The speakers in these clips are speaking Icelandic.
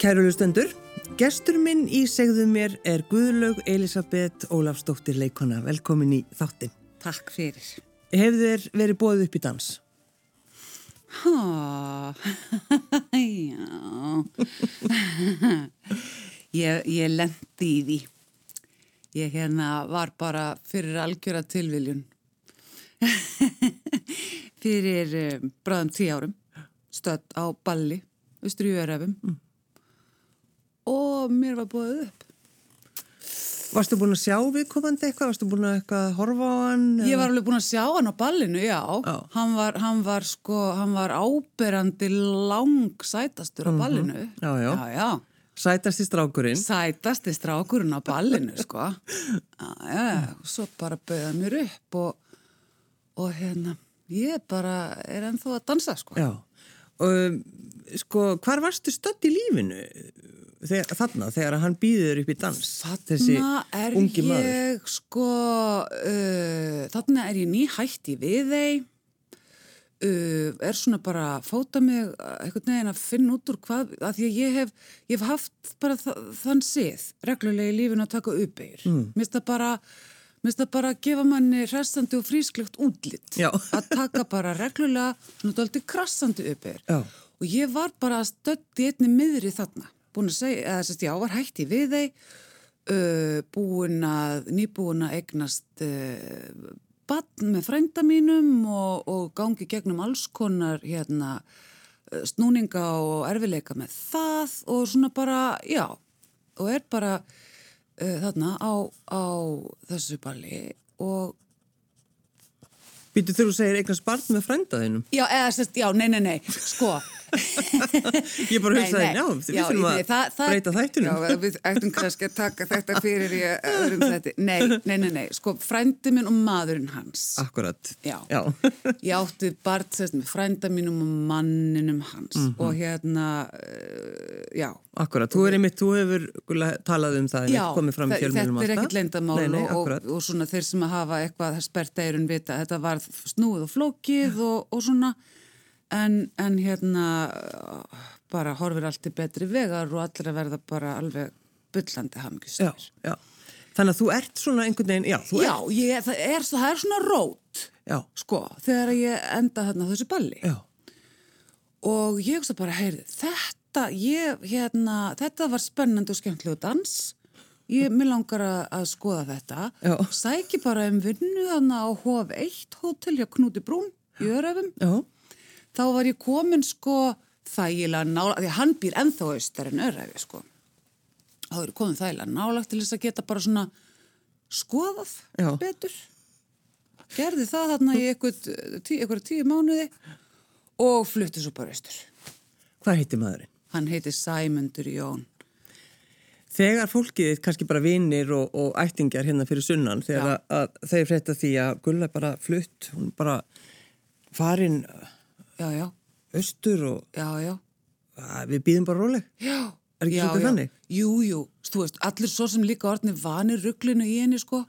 Kæru lustendur, gestur minn í segðu mér er Guðlaug Elisabeth Ólafsdóttir leikona. Velkomin í þáttin. Takk fyrir. Hefur þér verið bóðið upp í dans? Há, já. ég, ég lendi í því. Ég hérna var bara fyrir algjöra tilviljun. fyrir um, bráðum tíu árum, stödd á balli, Örefum. Mm. Og mér var búið upp. Varstu búin að sjá viðkomandi eitthvað? Varstu búin að eitthvað horfa á hann? Ég var alveg búin að sjá hann á ballinu, já. Já. Hann var, hann var sko, hann var áberandi langsætastur á ballinu. Já, já. Já, já. Sætasti strákurinn. Sætasti strákurinn á ballinu, sko. Já, já, svo bara bauða mér upp og, og hérna, ég bara er ennþá að dansa, sko. Já. Og um, sko, hvar varstu stödd í lífinu þegar, þarna þegar hann býður upp í dans? Þessi Þarna er ungi maður. ég, sko, uh, þarna er ég nýhætt í við þeim. Uh, er svona bara að fóta mig uh, einhvern veginn að finna út úr hvað að því að ég hef, ég hef haft bara þa þann sið reglulega í lífinu að taka uppeyr mm. minnst það bara minnst það bara að gefa manni hressandi og frísklegt útlitt Já. að taka bara reglulega dálítið krassandi uppeyr Já. og ég var bara stötti einni miðri þarna búin að segja, eða sérst já, var hægt í við þeim uh, búin að nýbúin að eignast uh, bann með frænda mínum og, og gangi gegnum alls konar hérna uh, snúninga og erfileika með það og svona bara, já og er bara uh, þarna á, á þessu balli og Býtu þegar þú segir eignast barn með frændaðinum? já, eða sérst, já, nei, nei, nei, sko Ég bara hugsaði, já, við þurfum að það- það- breyta þættinum. Já, við ættum kannski að taka þetta fyrir í öðrum þætti. Nei, nei, nei, nei, sko, frændi minn og maðurinn hans. Akkurat. Já. Já. Ég átti bara sérst með frænda mínum og manninum hans Mhm. og hérna, uh, já. Akkurat. Þú er einmitt, þú hefur talað um það, Já, komið fram í þa- fjölmjölum þetta er alltaf. ekkert leyndamál Nei, nei, og, og svona þeir sem að hafa eitthvað spert eirun vita, þetta var snúið og flókið og, og svona en, en hérna bara horfir allt í betri vegar og allir að verða bara alveg bullandi Já, hamngjustur. já. Þannig að þú ert svona einhvern veginn, já, þú Já, ert. ég, það, er, það er svona rót, Já, sko, þegar ég enda þarna þessu balli. já. Og ég hugsa bara, heyrði, þetta, ég, hérna, þetta var spennandi og skemmtilegu dans. Ég, mér langar að, að skoða þetta. Já. Sæki bara um vinnu þarna á HF1 hótel hjá Knúti Brún í Örefum. Já, Þá var ég komin sko þægilega nála, því hann býr ennþá austar en Örefi, sko. Þá er ég komin þægilega nálagt til þess að geta bara svona skoðað Já. betur. Gerði það þarna í eitthvað tí, tíu mánuði og flutti svo bara austur. hvað heitir maðurinn? Hann heiti Sæmundur Jón. Þegar fólkið, kannski bara vinnir og, og ættingjar hérna fyrir sunnan, þegar að, að þeir frétta því að Gulla bara flutt, hún bara farin Já, já, austur og já, við býðum bara róleg. Já. Er ekki svolítið þannig? Jú, jú, þú veist, allir svo sem líka orðni vanir rugglinu í henni, sko,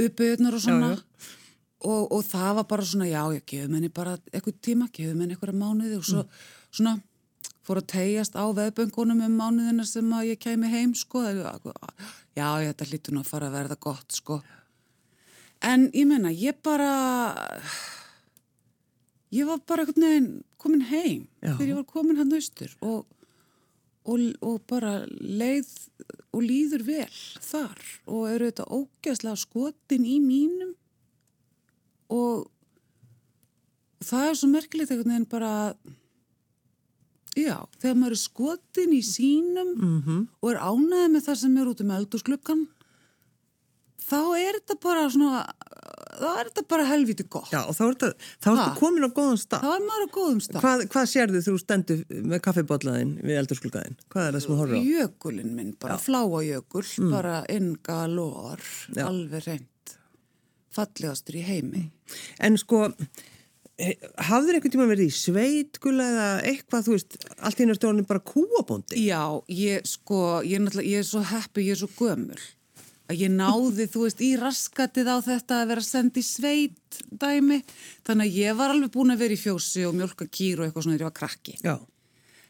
uppauðnar og svona. Og, og það var bara svona, já, ég gefum henni bara eitthvað tíma, gefum henni eitthvað mánuði og svo Mm. svona fór að tegjast á veðböngunum um mánuðina sem að ég kemi heim, sko. Já, ég þetta hlýtur nú að fara að verða gott, sko. En ég meina, ég bara, ég var bara einhvern veginn komin heim Já. þegar ég var komin hann austur og, og, og bara leið og líður vel þar og eru þetta ógeðslega skotin í mínum og það er svo merkilegt einhvern veginn bara já, þegar maður er skotin í sínum -hmm. og er ánæðið með það sem er út um eldúsgluggan þá er þetta bara svona þá er þetta bara helviti gott Já, og þá ertu Ha? komin á góðan stað. þá er maður á góðum stað Hvað, hvað sérðu þú stendur með kaffibotlaðin við eldurskulgaðin? Hvað er það sem þú horfir á? Jökulinn minn, bara fláajökul, bara engalor, Já. alveg reynd, fallegastur í heimi. En sko, hafður einhvern tíma verið í sveit, gulla, eða eitthvað, þú veist, allt í stjórnum bara kúabóndi? Já, ég sko, ég er ég er svo heppi, ég er svo gömul. Að ég náði, þú veist, í raskatið á þetta að vera send í sveit dæmi. Þannig að ég var alveg búin að vera í fjósi og mjölka kýr og eitthvað svona þegar ég var krakki. Já,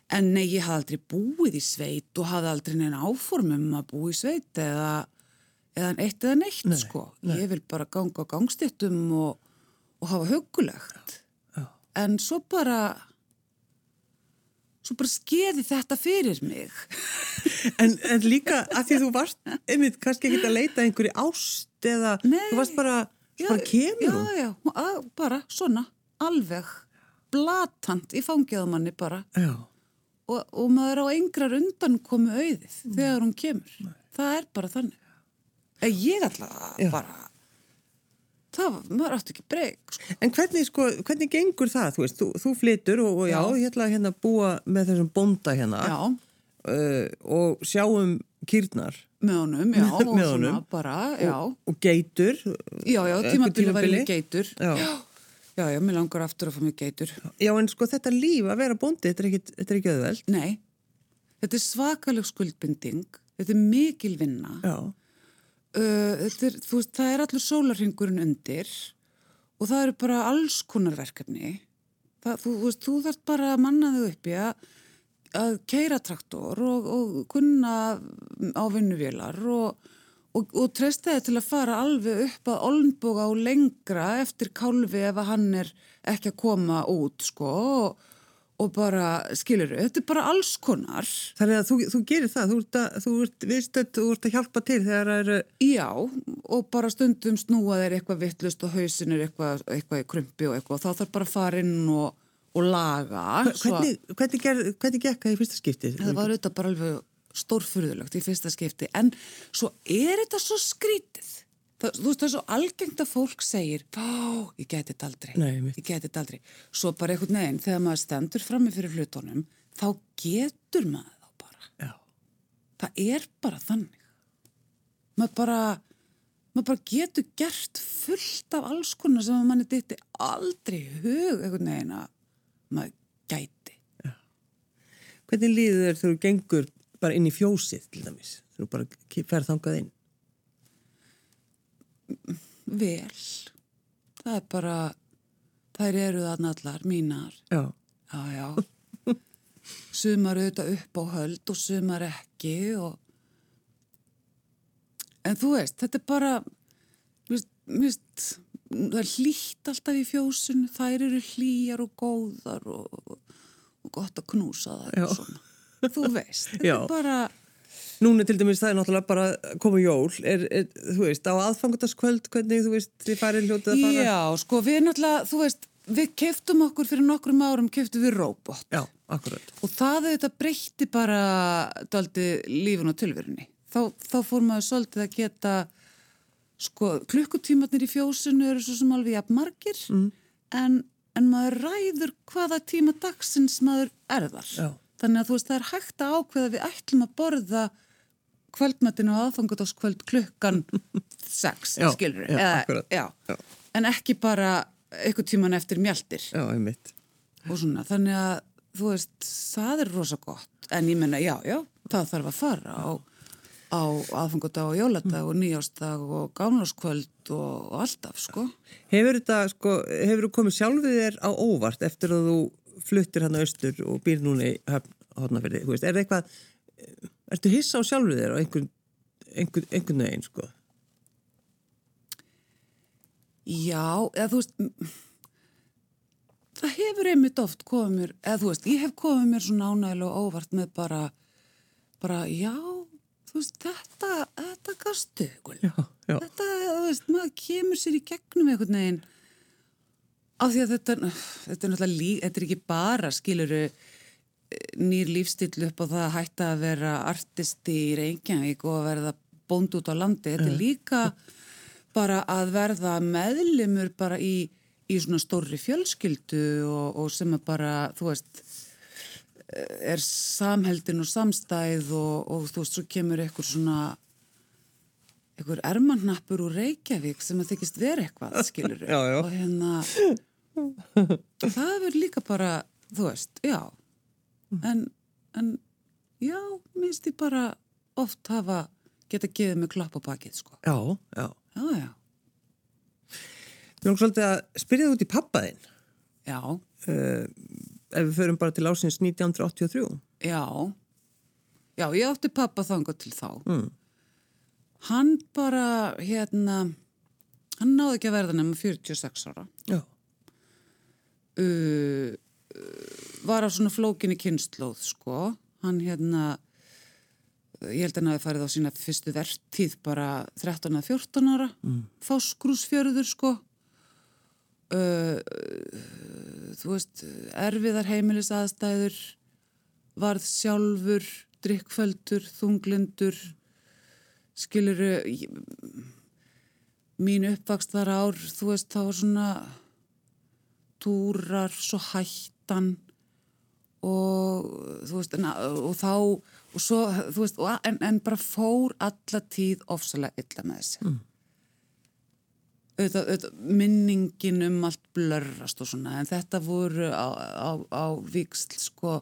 En nei, ég hafði aldrei búið í sveit og hafði aldrei neina áformum að búið í sveit eða, eða eitt eða neitt, Nei, sko. Ég vil bara ganga á gangstéttum og, og hafa hugulegt. Já. En svo bara, svo bara skeiði þetta fyrir mig. En, en líka að því þú varst, einmitt, kannski ekki að leita einhverju ást eða Nei. þú varst bara, svo bara kemur já. Já, já, að, bara svona, alveg, blatant í fangiðamanni bara. Já. og, og maður á engrar undan komu auðið þegar hún kemur. Það er bara þannig. Ég Já. bara, það, maður átti ekki breyk, sko. En hvernig, sko, hvernig gengur það? Þú veist, þú, þú flytur og, og já, Já. ég ætla að hérna búa með þessum bónda hérna Já, uh, og sjáum kýrnar með honum, já, og Með svona honum. bara, já. og, og geitur. Já, já, Einhver tímabili var ég geitur. Já. já, já, já, mér langar aftur að fá mig geitur. Já, en sko þetta líf að vera bóndi, þetta er ekki, þetta er ekki auðveld. Nei, þetta er svakaleg skuldbinding, þetta er mikil vinna. Já, Uh, er, veist, það er allur sólarringurinn undir og það eru bara alls konar verkefni. Það, þú veist, þú þarf bara að manna þau upp í að, að keira traktor og, og kunna á vinnuvélar og, og, og treysta þið til að fara alveg upp að olnboga og lengra eftir kálfi ef að hann er ekki að koma út, sko, og, og bara, skilur þetta er bara alls konar. þannig að þú, þú gerir það, þú ert, að, þú ert viðstödd, þú ert að hjálpa til þegar það eru, Já, og bara stundum snúa þeir eitthvað vittlust og hausin er eitthvað, eitthvað í krumpi og eitthvað. Þá þarf bara að fara inn og, og laga. svo- hvernig, hvernig, ger, hvernig gekk það í fyrsta skipti? Það var auðvitað bara alveg stórfurðulegt í fyrsta skipti. En svo er þetta svo skrítið. Það, þú veist, það er svo algengt að fólk segir, fá, ég geti þetta aldrei. Nei, ég geti þetta aldrei. Svo bara einhvern veginn, þegar maður stendur frammi fyrir hlutunum, þá getur maður þá bara. Já, Það er bara þannig. Maður bara, maður bara getur gert fullt af alls konar sem að manni dytti aldrei hug einhvern veginn að maður gæti. hvernig líður þér þegar þú gengur bara inn í fjósið til dæmis, þegar þú bara ferð þangað inn? Vel. Það er bara, þær eru þarna allar, mínar. Já, Já, já. Sumar auðvitað upp á höld og sumar ekki og... En þú veist, þetta er bara, mist, mist, það er hlýtt alltaf í fjósinu, þær eru hlýjar og góðar og, og gott að knúsa svona. Þú veist, þetta er bara, núna til dæmis það er náttúrulega bara að koma jól, er, er, þú veist, á aðfangutaskvöld, hvernig, þú veist, þið farið hljótið að fara? já, sko, við náttúrulega, þú veist, við keftum okkur fyrir nokkrum árum, keftum við robot. Já, akkurat. Og það auðvitað breytti bara daldi lífun og tilverunni. Þá, þá fór maður svolítið að geta, sko, klukkutímatnir í fjósinu eru svo sem alveg jafn margir, mm. en, en maður ræður hvaða tíma dagsins maður er þar. Já. Þannig að þú veist, það er hægt að ákveða við ætlum að borða kvöldmatinu og aðfangadagskvöld klukkan sex, Já, skilur já, akkurat. já. Já. En ekki bara eitthvað tíman eftir einmitt. og svona, þannig að þú veist, það er rosa gott en ég menna, já, já, það þarf að fara á, á aðfangadag og jóladag og nýjástag og gámláskvöld og, og alltaf, sko Hefur þetta, sko, hefur þú komið sjálfið þér á óvart eftir að þú fluttir hann austur og býr núna í hodnafyrði, þú veist, er það eitthvað, ertu hissa á sjálfið þér á einhvern, einhvern, einhvern veginn, sko? Já, eða þú veist það hefur einmitt oft komið mér, eða þú veist, ég hef komið mér svona ánægilega og óvart með bara bara, já þú veist, þetta, þetta gastu. Já, já. þetta, þú veist, maður kemur sér í gegnum einhvern veginn af því að þetta, þetta er náttúrulega lík, þetta er ekki bara, skiluru nýr lífstíl upp og það að hætta að vera artisti í Reykjavík og að verða bónd út á landi, þetta er líka bara að verða meðlimur bara í, í svona stórri fjölskyldu og, og sem er bara, þú veist er samheldin og samstæð og, og þú veist, svo kemur eitthvað svona einhver ermannappur úr Reykjavík sem að þykist vera eitthvað, skilur Já, já. og hérna það verður líka bara, þú veist, já en, en já, minnst ég bara oft hafa geta gefið mig klapp á bakið, sko Já, já. já, já, Mér langar svolítið að spyrja þú út í pappaðinn. já, ef við förum bara til ásins 1983. Já, já, ég átti pappa þangað til þá. Mm. Hann bara, hérna, hann náði ekki að verða nefnum 46 ára. Já. Uh, var á svona flókinni kynnslóð, sko. Hann, hérna, ég held að hann hafi farið á sína fyrstu verðtíð bara 13-14 ára. Mm. Fáskrúsfjörður, sko. Uh, þú veist, erfiðar heimilis aðstæður, varð sjálfur, drikkföldur, þunglindur, skiluru, mín uppvakst var ár, þú veist, þá var svona túrar, svo hættan og þú veist, en, og þá, og svo, veist, en, en bara fór alla tíð ofsalega illa með þessi. Mm auðvitað, auðvitað, minningin um allt blörrast og svona en þetta voru á, á, á viksl sko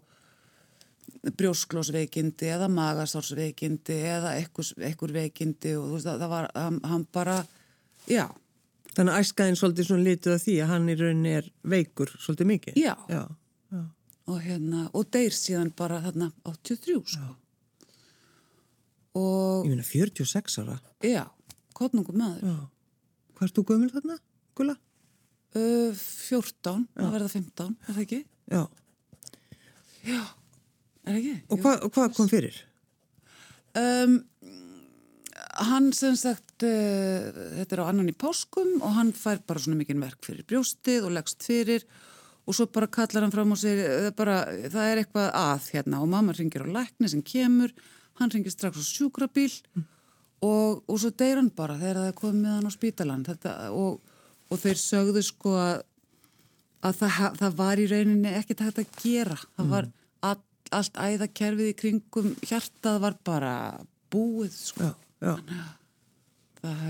brjósklósveikindi eða magasársveikindi eða ekkur veikindi og þú veist það var hann, hann bara, já Þannig að æskaðin svolítið svona litið af því að hann í rauninni er veikur svolítið mikið Já, já, já. Og, hérna, og deyr síðan bara þarna 83 sko og, Ég minna 46 ára Já, konungum maður Já Hvað erst þú gömul þarna, Gula? Uh, 14, það verða 15, er það ekki? Já. Já, er það ekki? Og hvað, hvað kom fyrir? Um, hann sem sagt, uh, þetta er á annan í páskum og hann fær bara svona mikið verk fyrir brjóstið og leggst fyrir og svo bara kallar hann fram og segir, bara, það er eitthvað að hérna og mamma ringir á lækni sem kemur, hann ringir strax á sjúkrabíl mm og, og svo deyr hann bara þegar það er komið með hann á spítalan þetta, og, og þeir sögðu sko að, að það, það var í rauninni ekkert hægt að gera það mm. var all, allt æðakerfið í kringum hjartað var bara búið sko já. Það,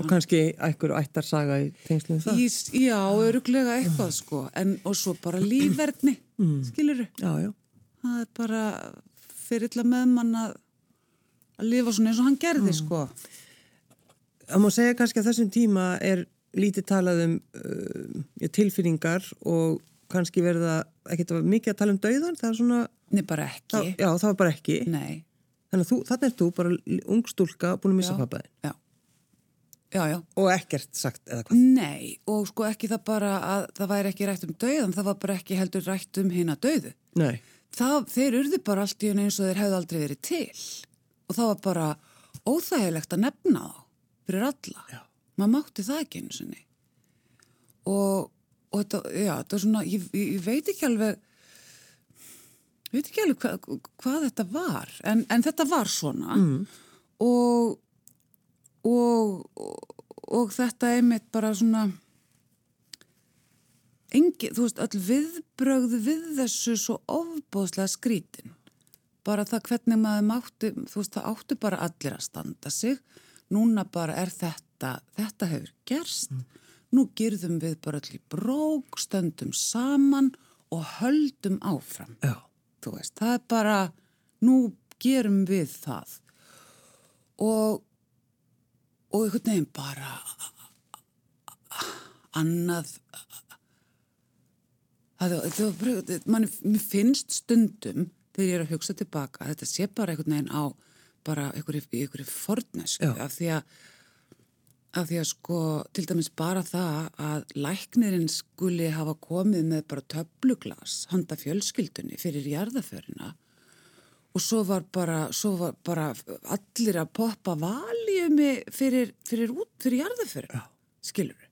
og kannski einhver ættarsaga í tengslum það? Í, já, öruglega eitthvað sko. En, og svo bara lífverðni mm. skiluru það er bara fyrirla með mann að að lifa svona eins og hann gerði mm. sko. Það má segja kannski að þessum tíma er lítið talað um uh, tilfinningar og kannski verða ekkert mikið að tala um dauðan það er svona Nei bara ekki. Það, Já það var bara ekki. Nei Þannig að þannig er þú bara ungstúlka búin að missa pappaðin Já Já, já. Og ekkert sagt eða hvað? Nei, og sko ekki það bara að það væri ekki rætt um dauðan, það var bara ekki heldur rætt um hinn að dauðu. Nei. Það, þeir urðu bara allt í henni eins og þeir hefðu aldrei verið til og það var bara óþægilegt að nefna þá fyrir alla. Já. Maður mátti það ekki sinni. Og, og þetta, já, þetta er svona, ég, ég veit ekki alveg, ég veit ekki alveg hva, hvað þetta var, en, en þetta var svona mm. og, og, og þetta einmitt bara svona, engi, þú veist, all viðbrögðu við þessu svo ofbóðslega skrítin bara það hvernig maður mátti, þú veist það áttu bara allir að standa sig, núna bara er þetta, þetta hefur gerst, mm. nú gerðum við bara allir brók, stöndum saman og höldum áfram. Já. Þú veist, það er bara, nú gerum við það. Og, og einhvern veginn bara annað, það, það, mann finnst stundum þegar ég er að hugsa tilbaka þetta sé bara einhvern veginn á bara einhverju fornesku af því að af því að sko til dæmis bara það að læknirinn skuli hafa komið með bara töfluglas handa fjölskyldunni fyrir jarðaförina og svo var bara, svo var bara allir að poppa valjumi fyrir, fyrir, fyrir jarðaförina skilur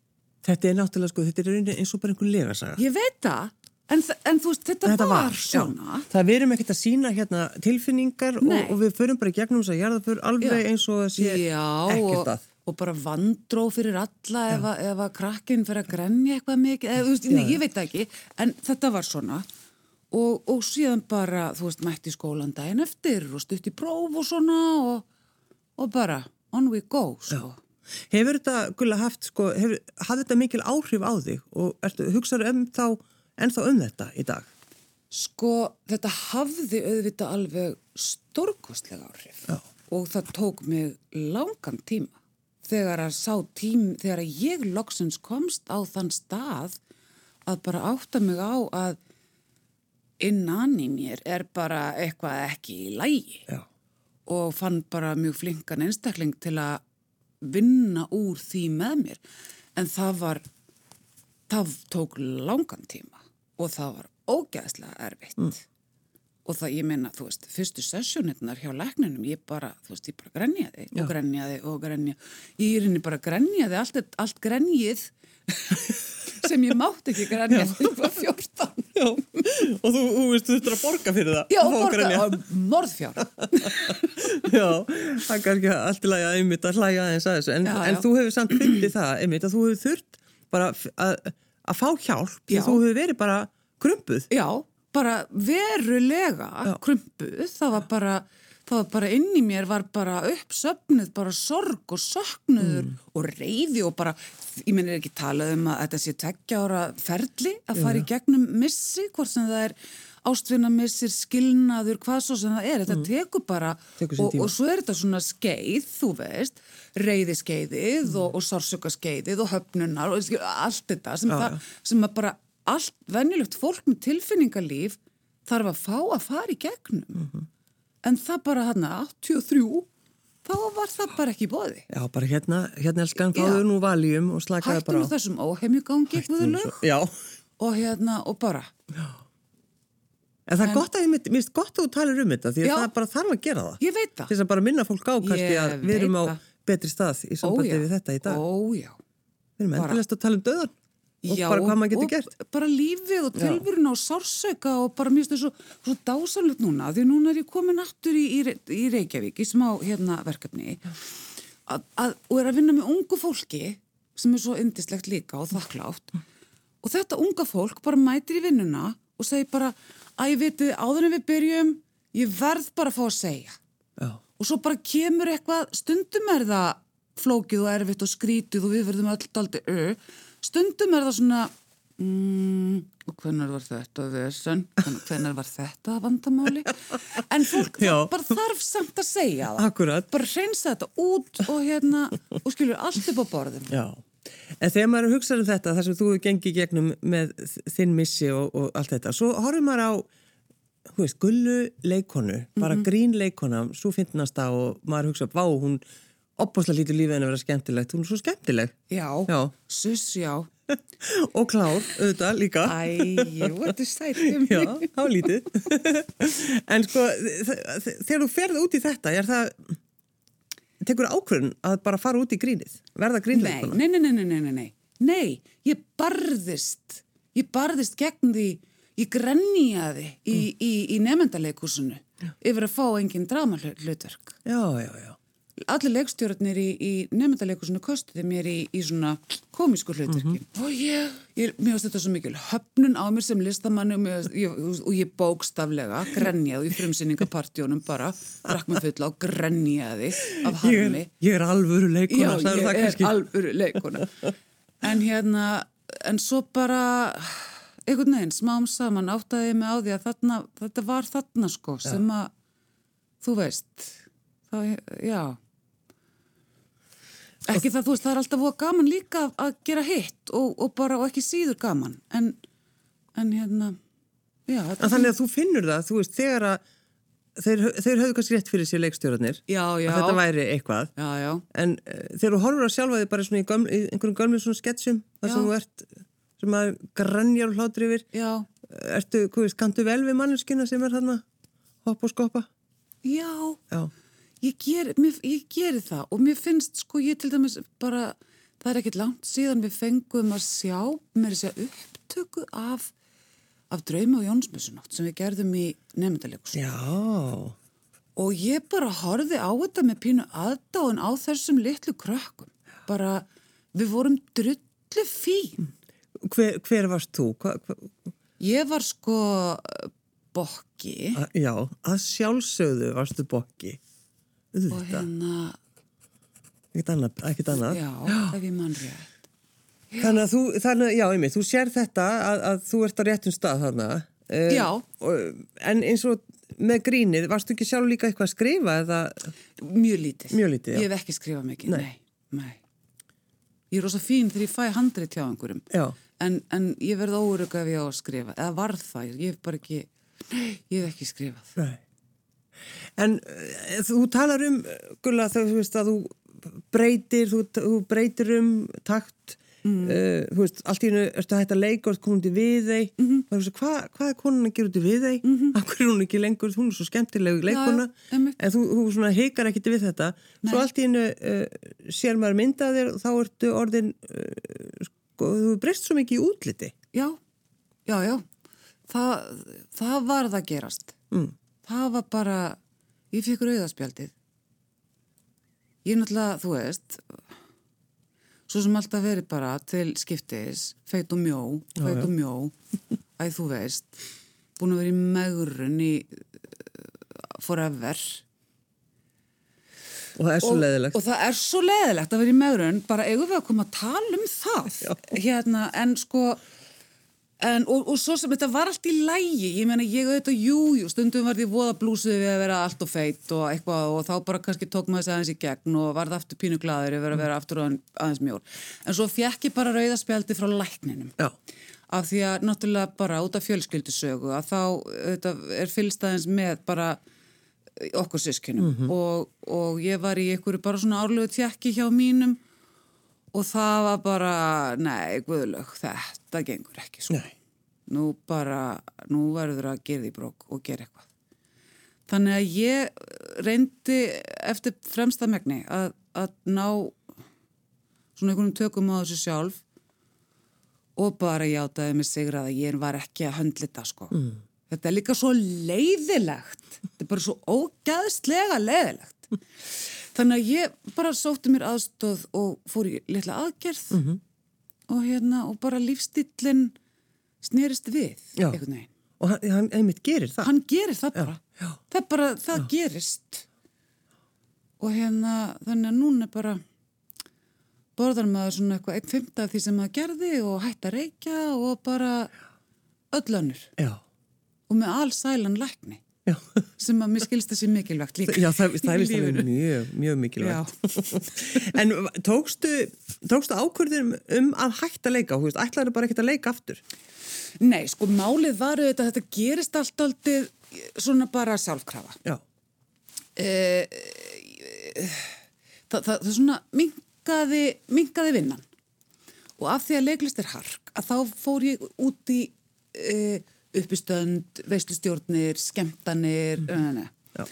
Þetta er náttúrulega sko, þetta er eins og bara einhvern legasaga Ég veit það En, en þú veist, þetta, þetta var, var svona. Já. Það verum ekkert að sína hérna tilfinningar og, og við förum bara gegnum þess að það fyrir alveg já. eins og að sé ekkert að. Og, og bara vandró fyrir alla ef að, ef að krakkin fyrir að grenja eitthvað mikið, eða, veist, nei, ég veit ekki, en þetta var svona. Og, og síðan bara, þú veist, mætti skólan daginn eftir og stutt í próf og svona og bara on we go, sko. Hefur þetta, Gulla, haft, sko, hefur, hafði þetta mikil áhrif á þig og ertu, hugsaður um þá en þá um þetta í dag? Sko, þetta hafði auðvitað alveg stórkostlega áhrif Já. og það tók mig langan tíma þegar að sá tím, þegar að ég loksins komst á þann stað að bara átta mig á að innan í mér er bara eitthvað ekki í lægi Já. og fann bara mjög flinkan einstakling til að vinna úr því með mér. En það var, það tók langan tíma og það var ógæðslega erfitt. Og það, ég meina, þú veist, fyrstu sessjónirnar hjá lækninum, ég bara, þú veist, ég bara grenjaði og grenjaði og grenjaði. Ég er henni bara grenjaði, allt, allt grenjið sem ég mátti ekki grenja þegar ég var 14. Já, og þú, þú veist, þú þurftur að borga fyrir það. Já, borga á morðfjár. Já, það er kannski allt í lagi að einmitt að hlæja aðeins að þessu. En, Já, en já. þú hefur samt fundið það, einmitt, að þú hefur þurft bara að, að fá hjálp. Því Já. þú hefur verið bara krumpuð. Já, bara verulega krumpuð, það var bara, það var bara inn í mér var bara uppsöfnuð, bara sorg og söknuður og reyði og bara, ég minn er ekki talað um að þetta sé tveggja ára ferli að fara í gegnum missi, hvort sem það er ástvinna missir, skilnaður, hvað svo sem það er, þetta tekur bara Tekur og, og svo er þetta svona skeið, þú veist, reyði skeiðið og, og sársöka skeiðið og höfnunar og allt þetta sem, Já, það, sem bara allt venjulegt fólk með tilfinningalíf þarf að fá að fara í gegnum. En það bara hann 83, þá var það bara ekki bóði. Já, bara hérna, hérna elskan, Já. fáðu nú valjum og slakaði Hættum bara við þessum óheimjugangi Já, og hérna og bara, en það er gott að mér finnst gott að þú talir um þetta því að Já. það bara þarf að gera það. ég veit það. þess að bara minna fólk á kannski að við erum á betri stað í sambandi við þetta í dag. Ó, já. Við erum endurlega að tala um döðan og Já, bara hvað maður getur gert. bara lífið og tilvöruna og sársauka og bara mér finnst það svo, svo dásanlegt núna því núna er ég komin aftur í, í, í Reykjavík í smá hérna verkefni. Að, að, og er að vinna með ungu fólki sem er svo indislegt líka og þakklátt og þetta unga fólk bara mætir í vinnuna og segir bara að ég veitu áður en við byrjum ég verð bara að fá að segja. Já, og svo bara kemur eitthvað, stundum er það flókið og erfitt og skrítið og við verðum öll daldi ö, stundum er það svona mm, og hvenær var þetta vesen, hvenær var þetta vandamáli, en fólk Já. bara þarf samt að segja það akkurat. bara hreinsa þetta út og hérna og skilur allt upp á borðum Já, en þegar maður hugsa um þetta, þar sem þú gengið gegnum með þinn missi og, og allt þetta, svo horfum maður á, þú veist, gullu leikonu, bara Mhm. grín leikona, svo finnast það og maður hugsa, vá, hún opbúrslega lítið lífið en að vera skemmtilegt. Hún er svo skemmtileg. Já, já. sus, já. og klár, auðvitað, líka. Æjú, þetta er sættum. Já, þá lítið. en sko, þegar þú ferði út í þetta, er það, tekur ákveðin að bara fara út í grínið? Verða grínleikuna? Nei, nei, nei, nei, nei, nei, nei. Nei, ég barðist, ég barðist gegn því, ég grenniði í, mm. í, í, í nefndaleikusinu yfir að fá enginn drama hlutverk. Já, já, já. Allir leikstjórnir í, í nefndaleikúsinu kostuði mér í, í svona komísku hlutverki. Og ég, ég, mér finnst þetta svo mikil höfnun á mér sem listamanni og, ég, og ég bókstaflega grenjaði í frumsýningapartjónum bara, drakk mig fulla og grenjaði af Ég harmi. ég er alvöru leikona, Já, ég er kannski. alvöru leikuna. En hérna, en svo bara, einhvern veginn, smám saman áttaði ég mig á því að þarna, þetta var þarna sko, sem að, þú veist, það, já. Ekki það, þú veist, það er alltaf voða gaman líka að- gera hitt og, og bara, og ekki síður gaman. En, en hérna, já. En þannig að þú finnur það, þú veist, þegar að þeir, þeir höfðu kannski rétt fyrir sér já. að þetta væri eitthvað Já, já. en uh, þegar þú horfur að sjálfa þig bara svona í, göml, í einhverjum gömlu svona sketsjum þar sem þú ert, sem að grannjar hlátur yfir, Já, ertu, hvað veist, kantu vel við manneskina sem er þarna hopp og skoppa? já. Já, Ég geri, mér, ég geri það og mér finnst sko ég til dæmis bara, það er ekkert langt síðan við fengum að sjá, mér segja upptöku af, af drauma og Jónsmessunátt sem við gerðum í nefndalegus. já, Og ég bara horfði á þetta með pínu aðdáin á þessum litlu krökkum. Bara, við vorum drullu fín. hver, hver varst þú? Hva, hva, Ég var sko bokki já, að sjálfsögðu varstu bokki og hérna, ekkert annað, ekkert annað. já, ef ég mann rétt. Þannig að þú, þannig, já, einmitt, þú sér þetta að, að þú ert á réttum stað þarna. eh, Já. Og, en eins og með grínið, varstu ekki sjálf líka eitthvað að skrifa eða, Mjög lítið. Mjög lítið, já. Ég hef ekki skrifað mikið, Nei. nei. nei. Ég er rosa fín þegar ég fæ handrið hjá einhverjum. já, En, en ég verð óuröka ef ég á að skrifa. Eða varð það, ég hef bara ekki, Nei, ég hef ekki skrifað. Nei. En uh, þú talar um, Gulla, þú veist að þú breytir, þú, þú breytir um takt, mm. uh, þú veist, allt í hennu ertu að hætta leika og ertu komin til við þeir, mm -hmm. hvað hva er konan að gera út í við þeir, mm -hmm. hverju er hún ekki lengur, hún er svo skemmtilegu Já, einmitt. en þú, þú heikar ekkit við þetta, Nei. svo allt í hennu uh, sér maður myndaðir og þá ertu orðin, uh, sko, þú breyst svo mikið í útliti. Já, já, já. Það, það var það að gerast. Mm. Það var bara, ég fikk rauðaspjaldið. Ég er náttúrulega, þú veist, svo sem alltaf verið bara til skiptis, feit og mjó, feit og mjó, æð þú veist, búin að vera í megrun í uh, forever. Og það er svo og, leðilegt. og það er svo leðilegt að vera í megrun bara eigum við að koma að tala um það hérna, en sko en, og, og svo sem þetta var allt í lægi ég meina ég auðvitað, jú, jú stundum var því voða blúsið við að vera allt og feitt og eitthvað og þá bara kannski tók maður þessi aðeins í gegn og varð aftur pínu glaður yfir að vera aftur aðeins mjór. En svo fjekk ég bara rauðaspjaldi frá lækninum. Já, af því að náttúrulega bara út af fjölskyldusögu að þá auðvitað, er fylgstæðins með bara okkur sískinum og, og ég var í einhverju bara svona árlegu tjekki hjá mínum og það var bara, nei, guðlög, þetta gengur ekki sko. nei. Nú bara, nú verður að gera því brók og gera eitthvað. Þannig að ég reyndi eftir fremsta megni að, að ná svona einhvernum tökum á þessu sjálf og bara játaði mig sigrað að ég var ekki að höndlita sko. Mm. Þetta er líka svo leiðilegt. Þetta er bara svo ógæðslega leiðilegt. Þannig að ég bara sótti mér aðstóð og fór í litla aðgerð -hmm. Og hérna og bara lífstillin snerist við Já. einhvern veginn. Og hann, hann einmitt gerir það. Hann gerir það bara. já. Það bara, það gerist. Og hérna, þannig að núna bara borðar maður svona eitthvað einn fymta af því sem maður gerði og hætti að reykja og bara öll önnur. Og með allsælan lækni já. sem að mér skilst þessi mikilvægt líka. Já, það, það er lífinu. mjög, mjög mikilvægt. en tókstu, tókstu ákvörðum um að hætta að leika? Þú veist, ætlaðu bara ekkert að leika aftur? Nei, sko málið var auðvitað að þetta gerist allt aldrei svona bara sjálfkrafa. Já, Eh, það, það, það svona minkaði, minkaði vinnan og af því að leiklist er hark að þá fór ég út í uh, uppistönd, veistustjórnir, skemmtanir mm. Já.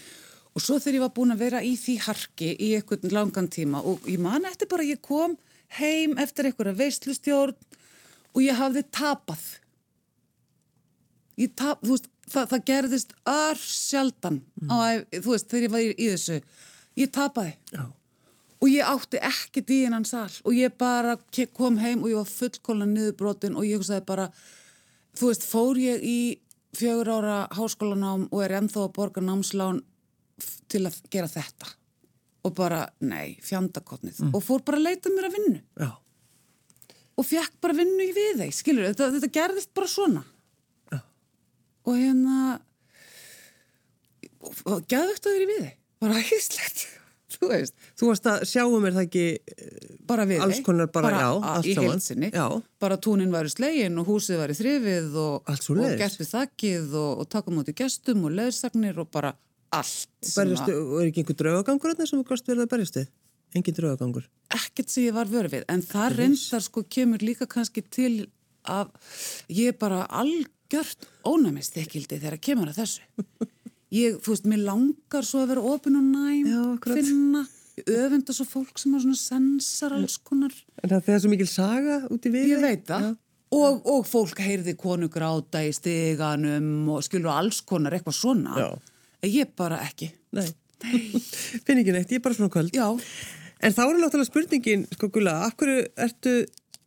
og svo þegar ég var búin að vera í því harki í einhvern langan tíma og ég man eftir bara ég kom heim eftir einhverja veistlustjórn og ég hafði tapað. Ég tap, þú veist, það, það gerðist ör sjaldan á, æ- þú veist, þegar ég var í, í þessu. Ég tapaði. Já, og ég átti ekkert í hennan sal og ég bara kom heim og ég var fullkólan niðurbrotin og ég hugsaði bara þú veist, fór ég í fjögur ára háskólanám og er ennþá að borga námslán til að gera þetta. Og bara, nei, fjandakotnið og fór bara að leita mér að vinnu. Já, og fekk bara vinnu í við þeir, skilur þetta, þetta gerðist bara svona. Já. og hérna og, og gæðvegt að þeir í við þeir bara hægislegt, þú veist Þú varst að sjáum er það ekki eh, bara við Alls konar bara, já, a- allt í heilsinni Já. bara túnin væri slegin og húsið væri þrifið og, og gert við þakkið og, og taka múti gestum og leðsagnir og bara allt að- og er ekki einhver draugagangur þarna sem þú gast verið að berjast við? Engin draugagangur? ekkert sem ég var vörð við en það reyndar sko kemur líka kannski til að ég bara algjört ónæmistekildi þegar kemur að þessu ég, þú veist, mér langar svo að vera opin og næm Já, finna, ég öfunda svo fólk sem á svona sensar alls konar En það er svo mikil saga út í við? Ég veit það. Og, og fólk heyrði konu gráta í stiganum og skilur alls konar eitthvað svona. Já. En ég bara ekki. Nei. Finn ekki neitt, ég er bara svona köld. Já, En þá er náttúrulega spurningin, sko Gula, af hverju ertu,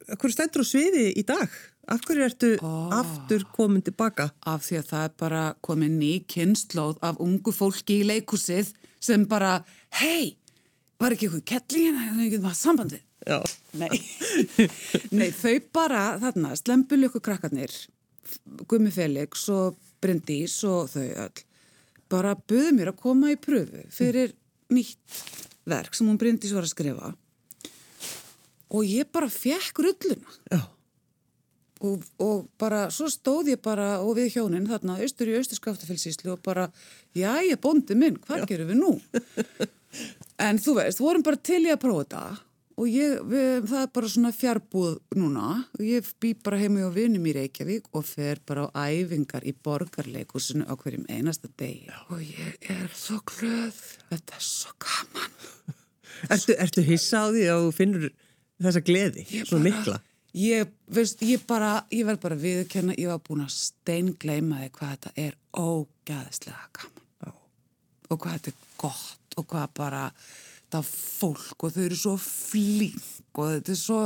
af hverju stendur á sviði í dag? Af hverju ertu aftur komin tilbaka? af því að það er bara komið ný kynnslóð af ungu fólki í leikusið sem bara, hei, var ekki eitthvað kettlingin að það ekki var sambandið? Já. Nei. Nei, þau bara þarna, slempulöku krakkarnir, Gumi Felix og Bryndís og þau öll, bara buðu mér að koma í pröfu fyrir nýtt verk sem hún Bryndís var að skrifa og ég bara fekk rulluna. Já. Og, og bara, svo stóð ég bara og við hjónin þarna, austur í austur skáftafélsíslu og bara, já, ég bóndi minn, hvað gerum við nú? en þú veist, vorum bara til í að prófa þetta og ég, við, það er bara svona fjárbúð núna og ég bý bara heima og vinum í Reykjavík og fer bara á æfingar í borgarleikusinu á hverjum einasta degi og ég er svo glöð, þetta er svo gaman. Ertu, ertu hissa á því að þú finnur þessa gleði, Ég bara- mikla? Ég, veist, ég bara, ég verð bara að viðurkenna, ég var búin að steingleima þig hvað þetta er ógæðislega gaman. Já. Og hvað þetta er gott og hvað bara það fólk og þau eru svo flink og þetta er svo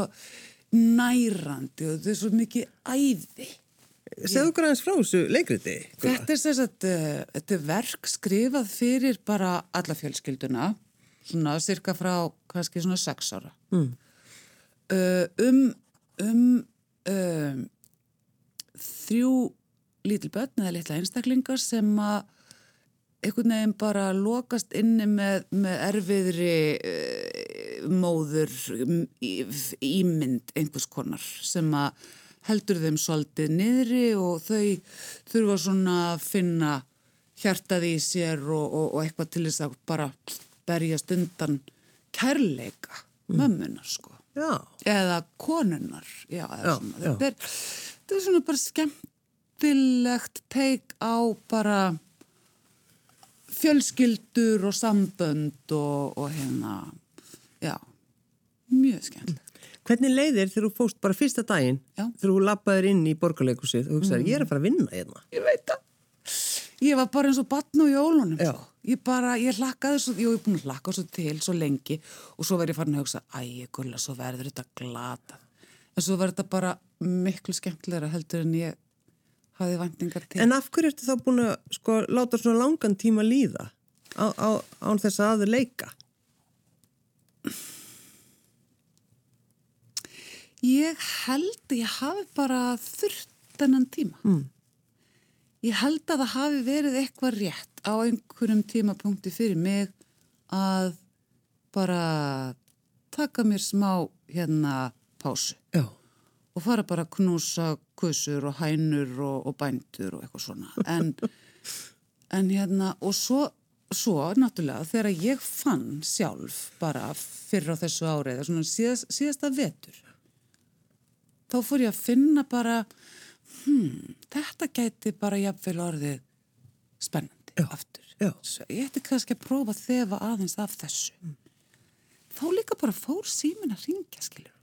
nærandi og þetta er svo mikið æði. Segðu okkur aðeins frá þessu leikriti. Þetta er þess að uh, þetta er verk skrifað fyrir bara alla fjölskylduna, svona cirka frá kannski svona sex ára. Mm. Uh, um um um þrjú lítil börn eða litla einstaklingar sem að einhvern veginn bara lokast inni með, með erfiðri uh, móður m- í- ímynd einhvers konar sem að heldur þeim svolítið niðri og þau þurfa svona að finna hjartað í sér og, og, og eitthvað til þess að bara berjast undan kærleika mömmunar sko Já, eða konunnar. Já, Já. Þetta, er, þetta er svona bara skemmtilegt teik á bara fjölskyldur og sambönd og, og hérna já, mjög skemmtilegt. Hvernig leiðir þegar þú fóst bara fyrsta daginn þegar þú lappaðir inn í borgarleikusið og hugsaði, ég er að fara að vinna hérna. ég veit það. Ég var bara eins og batn og jólunum Já. Ég bara, ég hlakkaði svo ég var búin að hlakka svo til svo lengi og svo verður ég farin að hugsa, æ, gulla, svo verður þetta glata en svo verður þetta bara miklu skemmtilegra heldur en ég hafði væntingar til En af hverju ertu þá búin að sko, láta svona langan tíma líða á, á, án þess að aður leika? Ég held að ég hafi bara þurft þennan tíma. Mm. Ég held að það hafi verið eitthvað rétt á einhverjum tímapunkti fyrir mig að bara taka mér smá hérna pásu Já. og fara bara að knúsa kussur og hænur og, og bændur og eitthvað svona. En, en hérna, og svo, svo náttúrulega þegar ég fann sjálf bara fyrir á þessu árið, svona síðast, síðasta vetur, þá fór ég að finna bara, hmm, þetta gæti bara jafnvel orðið spennandi Já, aftur. já. Ég ætti kannski að prófa að þefa aðeins af þessu. Þá líka bara fór símin að ringja, skilur.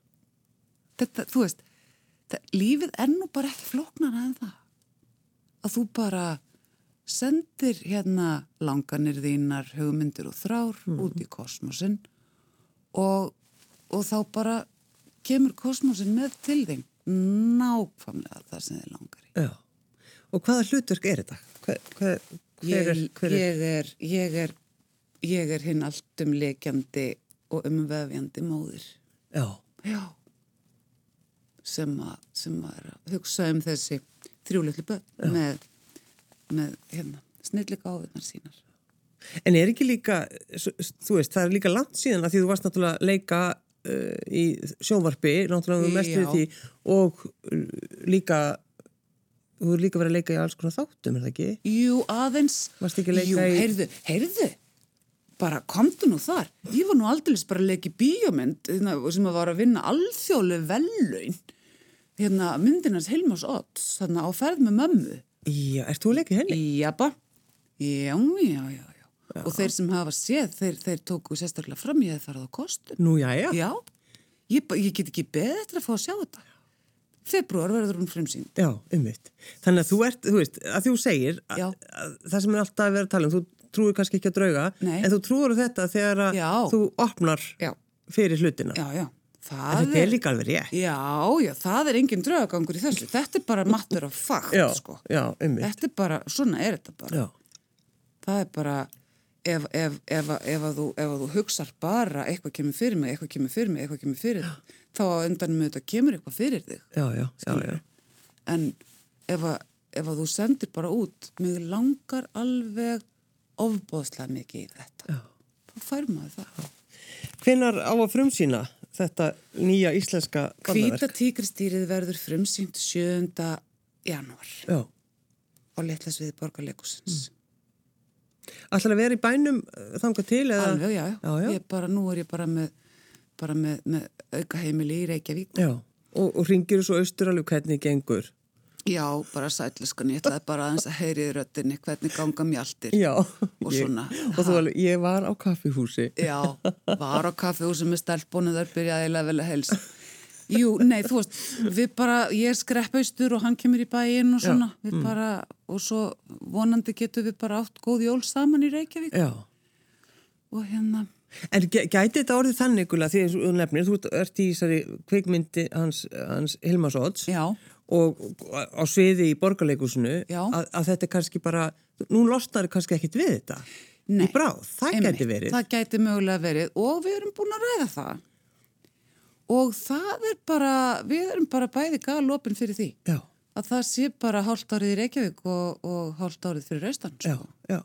Þetta, þú veist, það, lífið er nú bara ekki flóknara en það. Að þú bara sendir hérna langanir þínar, hugmyndir og þrár út í kosmosin og, og þá bara kemur kosmosin með til þín nákvæmlega það sem þið langar í. Já. Og hvaða hlutverk er þetta? Hver, hver, hver, er, Ég, hver er? ég er, ég er, ég er hinn alltum lekjandi og umvefjandi móðir. Já. Já. Sem að, sem að hugsa um þessi þrjúleitli börn með, með hérna, snillika áðurnar sínar. En er ekki líka, þú veist, það er líka langt síðan að því þú varst náttúrulega að leika í sjónvarpi, náttúrulega mest við Já. því og líka, þú er líka verið að leika í alls konar þáttum, er það ekki? Jú, aðeins. Varstu ekki að leika Jú, í- heyrðu, heyrðu, bara komdu nú þar. Ég var nú aldrei bara að leika í bíómynd hérna, sem að var að vinna alþjóðlega vellaun. Hérna, myndinans Hilmars Odds, þarna á ferð með mömmu. Já, ert þú að leika í henni? Jaba, já, já, já, já. Og þeir sem hafa séð, þeir, þeir tóku sérstaklega fram, ég hef farið á kostun. Nú, já, já. Já, ég, ég get ekki beðið eftir að fá að sjá þetta. Februar verður hún frumsýnd. Já, ummitt. Þannig að þú ert, þú veist, að þú segir að, að það sem er alltaf að vera að tala um, þú trúir kannski ekki að drauga, Nei. en þú trúir þetta þegar að Já. þú opnar Já, fyrir hlutina. já, já. Það þetta er líka alveg rétt. Já, já, það er engin draugagangur í þessu. Þetta er bara mattur af fakt, sko. Þetta er bara, svona er þetta bara. Já, Það er bara, ef, ef, ef, ef, að þú, þú hugsar bara eitthvað kemur fyrir mig, eitthvað kemur fyrir mig, eitthvað kemur fyrir þig, þá undanum þetta kemur eitthvað fyrir þig. já, já, já, já. En ef að, að þú sendir bara út, mig langar alveg ofbóðslega mikið í þetta. Já. Þá fær maður það. Hvenar á að frumsýna þetta nýja íslenska Hvíta bandaverk. tíkristýrið verður frumsýnt 7. janúar Já. á litlasviði borgarleikusins. Ætlar að vera í bænum uh, þangað til eða? Alveg, já, já. Já, já. Ég bara, nú er ég bara með, bara með, með auka heimili í Reykjavík. Já. Og, og ringir svo austur alveg hvernig gengur. Já, bara sætliskan, ég ætlaði bara aðeins að heyri í röttinni hvernig ganga mjaltir. Já. Og Ég- svona. Og þú alveg, ég var á kaffihúsi. Já, var á kaffehúsi með stelpunni þar byrjaði eiginlega vel að helsa. Jú, nei, þú veist, við bara, ég er skreppaustur og hann kemur í bæinn og svona, við Mm. bara, og svo vonandi getum við bara átt góð jól saman í Reykjavík Já. og hérna, En gæ- gæti þetta orðið þannig ykkurlega því þú nefnir, þú ert í þessari kvikmyndi hans, hans Hilmars Odds já, og á sviði í borgarleikusinu Já. að, að þetta er kannski bara, nú losnar kannski ekkit við þetta. Nei, Í bráð, það einmitt, gæti verið. Það gæti mögulega verið og við erum búin að ræða það. Og það er bara, við erum bara bæði galopin fyrir því. Já, Að það sé bara hálft árið í Reykjavík og, og hálft árið fyrir já, já.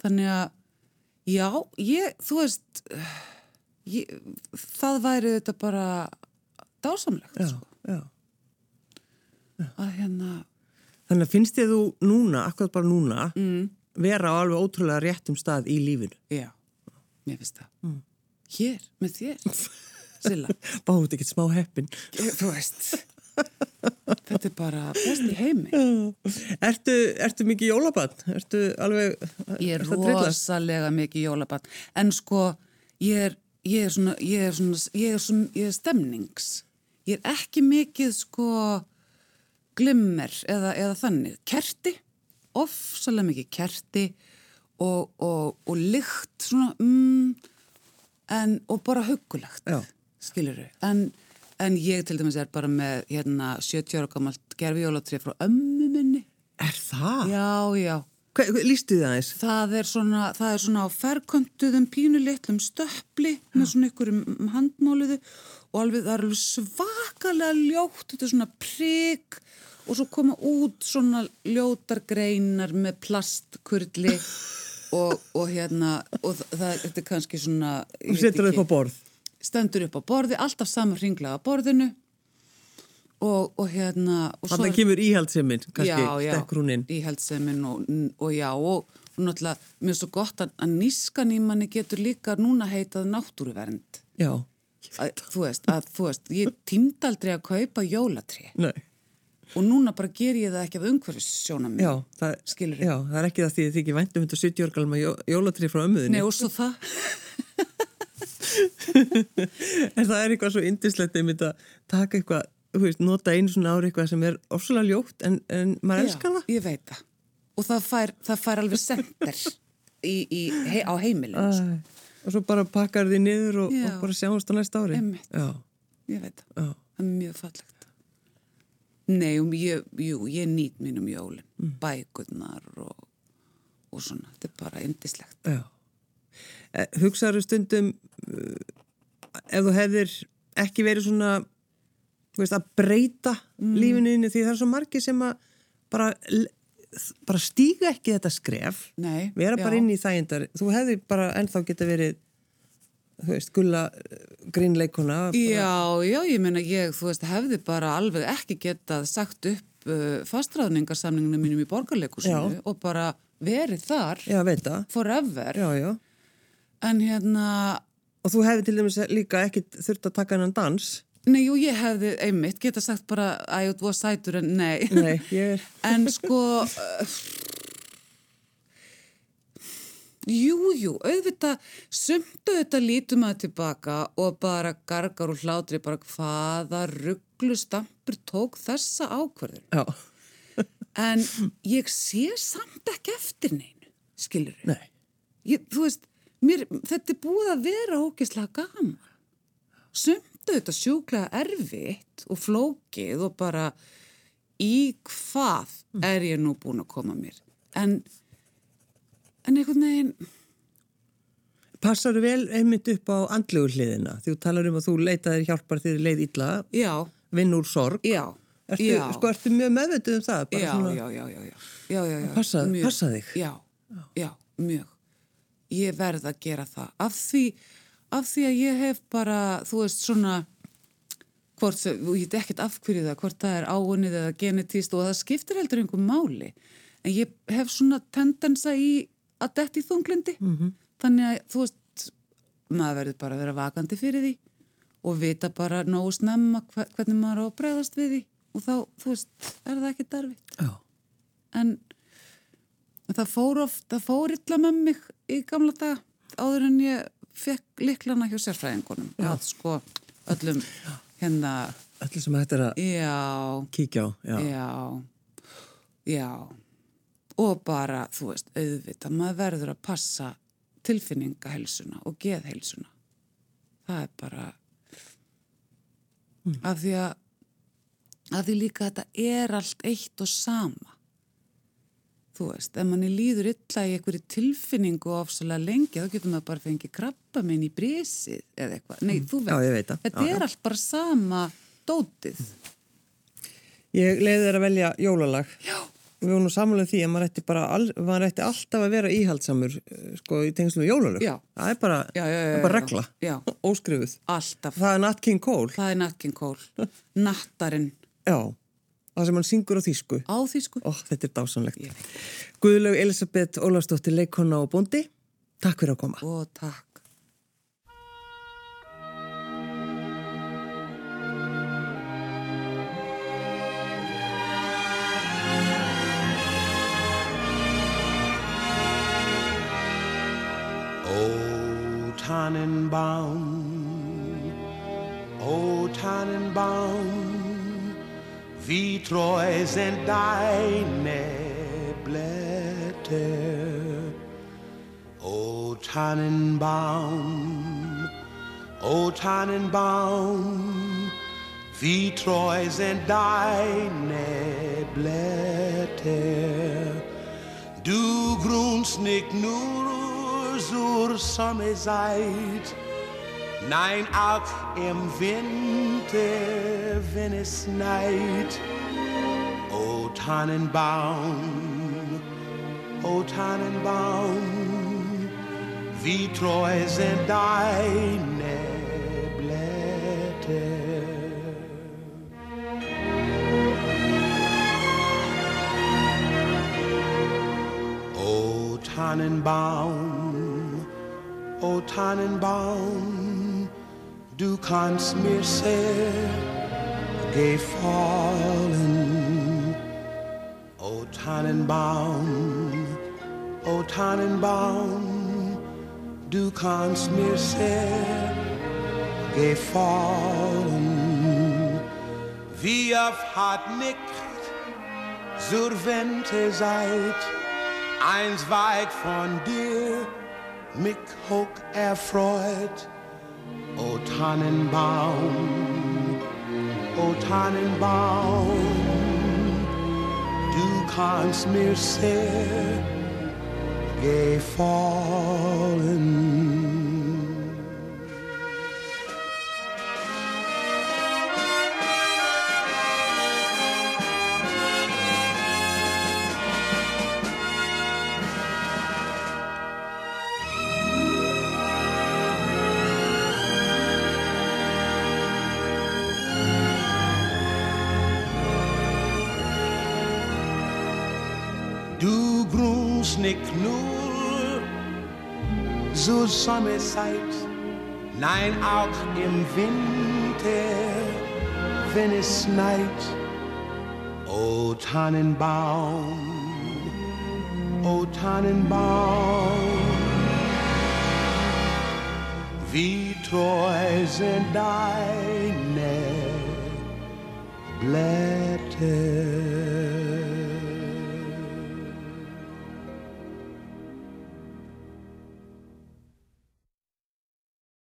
Þannig að, já, ég, þú veist, ég, það væri þetta bara dásamlegt, Já, sko. já. Að hérna, Þannig að finnst þið þú núna, akkurat bara núna, mm. vera á alveg ótrúlega réttum stað í lífinu. já, mér finnst það. Hér, með þér, Silla. Báðu ekkert smá heppin. Þú veist, þetta er bara best í heimi. Ertu, ertu mikið jólabann? Ertu alveg... Ég er rosalega mikið jólabann. En sko, ég er, ég er svona, ég er svona, ég er svona, ég er stemnings. Ég er ekki mikið sko glimmer eða, eða þannig. Kerti, ofsalega mikið kerti og, og, og lykt svona, mm, en, og bara huggulegt, Já. Skilur En, en ég til dæmis er bara með hérna 70 ára gammalt gerfi jólatrið frá ömmu minni. Er það? Já, já. Lístu þið aðeins? Það er svona, það er svona á ferköntuðum pínulitlum stöppli með svona ykkurum handmáliðu og alveg það er alveg svakalega ljótt, þetta er svona prigg og svo koma út svona ljótar greinar með plastkurli og, og hérna, og það, það þetta er kannski svona, Þú setur það upp á borð. Stendur upp á borði, alltaf sama hringlega borðinu og, og hérna, og Þannig kemur íhaldseminn, kannski, stekkur hún inn. íhaldsemin og, og já og, og náttúrulega er svo gott að, að nískan í manni getur líka núna heitað náttúruvernd Já. að, þú veist, að þú veist ég tímd aldrei að kaupa jólatrí Nei. og núna bara ger ég það ekki af umhverfis sjónum Já, það, Skilurðu? já, það er ekki það því að þið ekki væntum þetta 70 orð galma jólatrið frá ömmuðinni. Nei og svo það En það er eitthvað svo indislegt einmitt að taka eitthvað, þú veist, nota einu svona ári eitthvað sem er ofsalega ljótt en, en maður elskar það. ég veit það og það fær, það fær alveg sender í, í, hei, á heimilinu sko. Og svo bara pakkar því niður og, og bara sjáumst á næsta ári. Ég veit það, já, það er mjög fallegt Nei, um, ég, jú, ég nýt mín um jólin, mm. bækurnar og, og svona, þetta er bara indislegt. já. E, hugsaður stundum uh, ef þú hefðir ekki verið svona veist, að breyta mm. lífinu þínu því það er svo margi sem að bara, bara stíga ekki þetta skref Nei, vera bara já. inn í þægindar þú hefði bara ennþá geta verið þú veist, gulla grínleikuna Já, já, ég meina ég, þú veist, hefði bara alveg ekki getað sagt upp uh, fastræðningarsamninginu mínum í borgarleikusinu og bara verið þar já, forever. já, já. En hérna, og þú hefði til dæmis líka ekki þurft að taka hennan dans nei, jú, ég hefði einmitt getað sagt bara, æ, þú var sætur en nei. nei, ég er En sko, uh, jú, jú, auðvitað, sumt auðvitað lítum að tilbaka og bara gargar og hlátri bara hvaða rugglu stampur tók þessa ákverðin. já, En ég sé samt ekki eftir neinu, skilur Ég, þú veist, mér, þetta er búið að vera ógeðslega gaman. Sumt auðvitað sjúklega erfitt og flókið og bara í hvað er ég nú búin að koma mér. En, en einhvern veginn, passar þú vel einmitt upp á andlegu hliðina þú talar um að þú leitaðir hjálpar þegar þér leið illa já, vinn úr sorg já, ertu, já. sko, ertu mjög meðvitið um það já, svona- já, já, já, já, já, já, já. Passa- mjög. passa þig. Já, já, mjög. Ég verð að gera það af því af því að ég hef bara, þú veist, svona hvort, ég veit ekkert af hverju það, hvort það er áunnið eða genetíst og það skiptir heldur einhver máli. En ég hef svona tendensa í að detti í þunglindi. -hmm. Þannig að, þú veist, maður verður bara að vera vakandi fyrir því og vita bara nógu snemma hve- hvernig maður á að bregðast við því og þá, þú veist, er það ekki darfitt. Já. En það fór oft, það fór illa með mig í gamla dag áður en ég fekk liklana hjá sérfræðingunum. Að sko öllum hérna, Allir sem hægt er að já, kíkja á. Já. já, já. Og bara, þú veist, auðvitað, maður verður að passa tilfinningahelsuna og geðhelsuna. Það er bara, af því að, af því líka að þetta er allt eitt og sama. Þú veist, ef manni líður illa í einhverju tilfinningu ofsalega lengi, þá getur maður bara fengið krabba minn í brísið eða eitthvað. Nei, þú veist, Já, veit þetta Já, er allt bara sama dótið. Ég leiði þér að velja jólalag. Já. Við vorum samanlega því að maður ætti, bara, al, maður ætti alltaf að vera íhaldsamur eh, sko, í tengslu. Já. Það er bara, Já, já, já, það er bara regla. Já. Óskrifuð. Alltaf. Það er Nat King Cole. Það er Nat King Cole. Nattarinn Já. Það sem hann syngur á þýsku. á því sko. Ó, þetta er dásanlegt. Veit. Guðlaug Elisabeth Ólafsdóttir, leikonna og bóndi. Takk fyrir að koma. Og takk. Tannenbaum, o Tannenbaum, wie treu sind deine Blätter. O Tannenbaum, o Tannenbaum, wie treu sind deine Blätter. Du grunst nicht nur zur Sommerzeit, nein auch im Winter, wenn es schneit. O Tannenbaum, o Tannenbaum, wie treu sind deine Blätter. O Tannenbaum, o Tannenbaum, du kannst mir sehr gefallen. O Tannenbaum, o Tannenbaum, du kannst mir sehr gefallen. Wie oft hat nicht zur Winterzeit eins weit von dir mich hoch erfreut. O Tannenbaum, o Tannenbaum, du kannst mir sehr gefallen. Zur Sommerzeit, nein auch im Winter, wenn es schneit. O Tannenbaum, o Tannenbaum, wie treu sind deine Blätter.